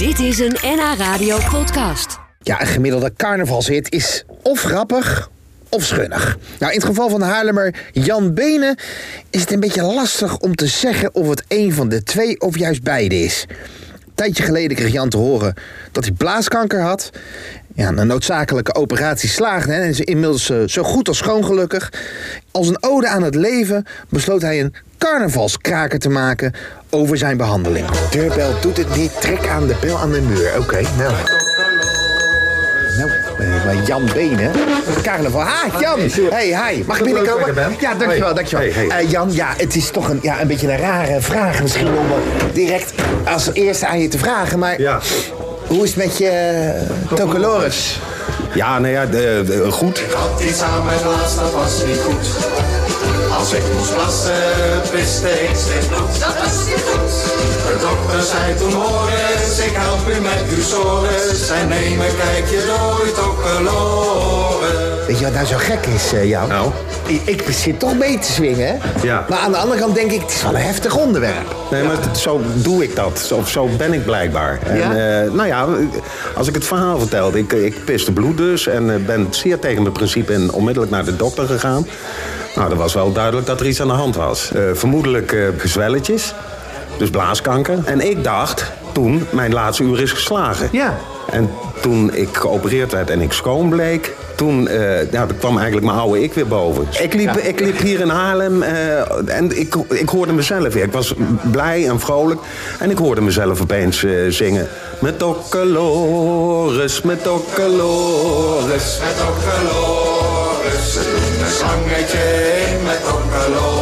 Dit is een NH Radio podcast. Ja, een gemiddelde carnavalshit is of grappig of schunnig. Nou, in het geval van de Haarlemmer Jan Benen is het een beetje lastig om te zeggen of het een van de twee of juist beide is. Tijdje geleden kreeg Jan te horen dat hij blaaskanker had. Ja, een noodzakelijke operatie slaagde en is inmiddels eh, zo goed als schoon gelukkig. Als een ode aan het leven besloot hij een carnavalskraker te maken over zijn behandeling. Deurbel doet het niet, trek aan de bel aan de muur. Oké. Nou, eh, maar Jan Benen. Carnaval. Ah, Jan. Hey, hi. Mag ik binnenkomen? Ja, dankjewel, dankjewel. Eh, Jan, ja, het is toch een, ja, een beetje een rare vraag misschien om eh, direct als eerste aan je te vragen. Maar Ja. hoe is het met je uh, Tocolores? Ja, nou ja, de, de- goed. Ik had iets aan mijn blaas, dat was niet goed. Als ik moest plassen, piste ik steeds bloed. Dat was niet goed. De dokter zei toen Morris, ik help u met uw sores. En neem een kijkje door tokkeloren. Weet je wat nou zo gek is, eh, Jan? Nou? Ik, ik zit toch mee te swingen? Ja. Maar aan de andere kant denk ik, het is wel een heftig onderwerp. Nee, maar zo doe ik dat. Of zo ben ik blijkbaar. Ja? En, eh, nou ja, als ik het verhaal vertelde. Ik, ik piste bloed dus. En eh, ben zeer tegen mijn principe in onmiddellijk naar de dokter gegaan. Nou, er was wel duidelijk dat er iets aan de hand was. Vermoedelijk gezwelletjes. Dus blaaskanker. En ik dacht toen, mijn laatste uur is geslagen. Ja. En toen ik geopereerd werd en ik schoon bleek... Toen eh, ja, toen kwam eigenlijk mijn oude ik weer boven. Ik liep, ik liep hier in Haarlem eh, en ik, ik hoorde mezelf weer. Ik was blij en vrolijk. En ik hoorde mezelf opeens eh, zingen... Met Dokkelores, met Dokkelores. Met doen een slangetje in met tokkeloren.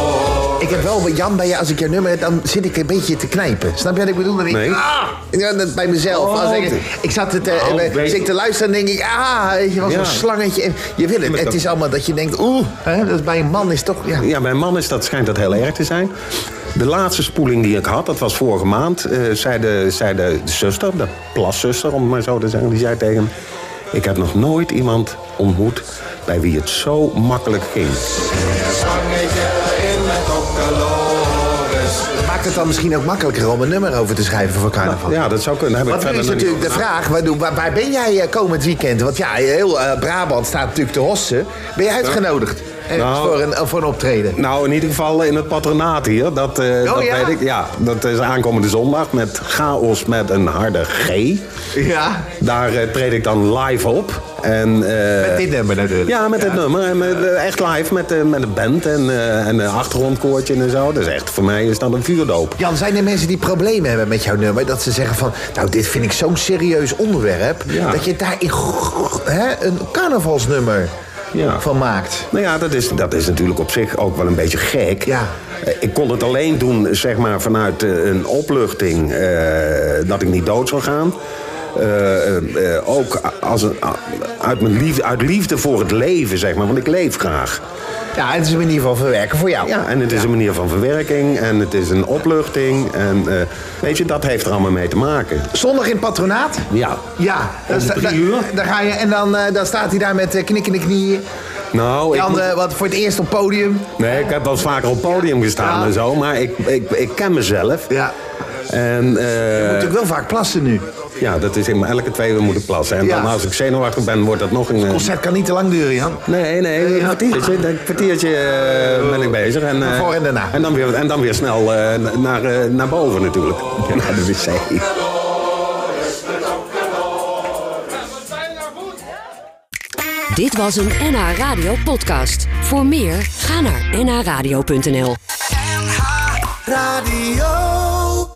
Heb wel, Jan, bij je, als ik je nummer heb, dan zit ik een beetje te knijpen. Snap je wat ik bedoel? Dan denk ik, Nee. ah! Ja, dat bij mezelf. Oh, als ik, zat het, Oh, uh, zit ik te luisteren en denk ik, ah, je, was Ja. zo'n slangetje. En je wil het. Het is allemaal dat je denkt, oeh, hè, dat is bij een man is toch, ja. Ja, bij een man is dat, schijnt dat heel erg te zijn. De laatste spoeling die ik had, dat was vorige maand, eh, zei, de, zei de zuster, de plaszuster om het maar zo te zeggen, die zei tegen me... Ik heb nog nooit iemand ontmoet bij wie het zo makkelijk ging. Maakt het dan misschien ook makkelijker om een nummer over te schrijven voor carnaval? Ja, dat zou kunnen. Heb Want ik nu is natuurlijk de vraag, waar, waar, ben jij eh, komend weekend? Want ja, heel eh, Brabant staat natuurlijk te hossen. Ben je uitgenodigd eh, Nou. voor, een, voor een optreden? Nou, in ieder geval in het patronaat hier. Dat, dat Oh, ja? weet ik. Ja, dat is aankomende zondag met chaos met een harde G. Ja, Daar treed ik dan live op. En, eh, met dit nummer natuurlijk. Ja, met dit nummer. En met, eh, echt live met, eh, met een band en, en een achtergrondkoortje en zo. Dus echt, voor mij is dat een vuurdoop. Jan, zijn er mensen die problemen hebben met jouw nummer? Dat ze zeggen van, nou, dit vind ik zo'n serieus onderwerp... Ja. dat je daarin hè, een carnavalsnummer Ja. van maakt. Nou ja, dat is, dat is natuurlijk op zich ook wel een beetje gek. Ja. Ik kon het alleen doen, zeg maar, vanuit een opluchting dat ik niet dood zou gaan. Eh, eh, eh, ook als een, uit, mijn liefde, uit liefde voor het leven, zeg maar, want ik leef graag. Ja, het is een manier van verwerken voor jou. Ja, en het is een manier van verwerking en het is een opluchting. En weet je, dat heeft er allemaal mee te maken. Zondag in patronaat? Ja. Ja, dan, sta- drie uur? dan ga je, en dan, dan staat hij daar met knikkende knieën. Nou, ik Jan, moet- wat voor het eerst op podium. Nee, ik heb wel eens vaker op podium gestaan Ja. en zo, maar ik, ik, ik ken mezelf. Ja. En eh, Je moet natuurlijk wel vaak plassen nu. ja, dat is in elke twee uur moet ik plassen. En Ja. dan als ik zenuwachtig ben, wordt dat nog een. Het eh, concert kan niet te lang duren, Jan. Nee, nee, een kwartiertje, een kwartiertje eh, ben ik bezig. En, eh, Voor en daarna. En dan weer, en dan weer snel eh, naar, eh, naar boven natuurlijk. Naar de wc. Dit was een NH Radio podcast. Voor meer, ga naar nhradio.nl. Radio.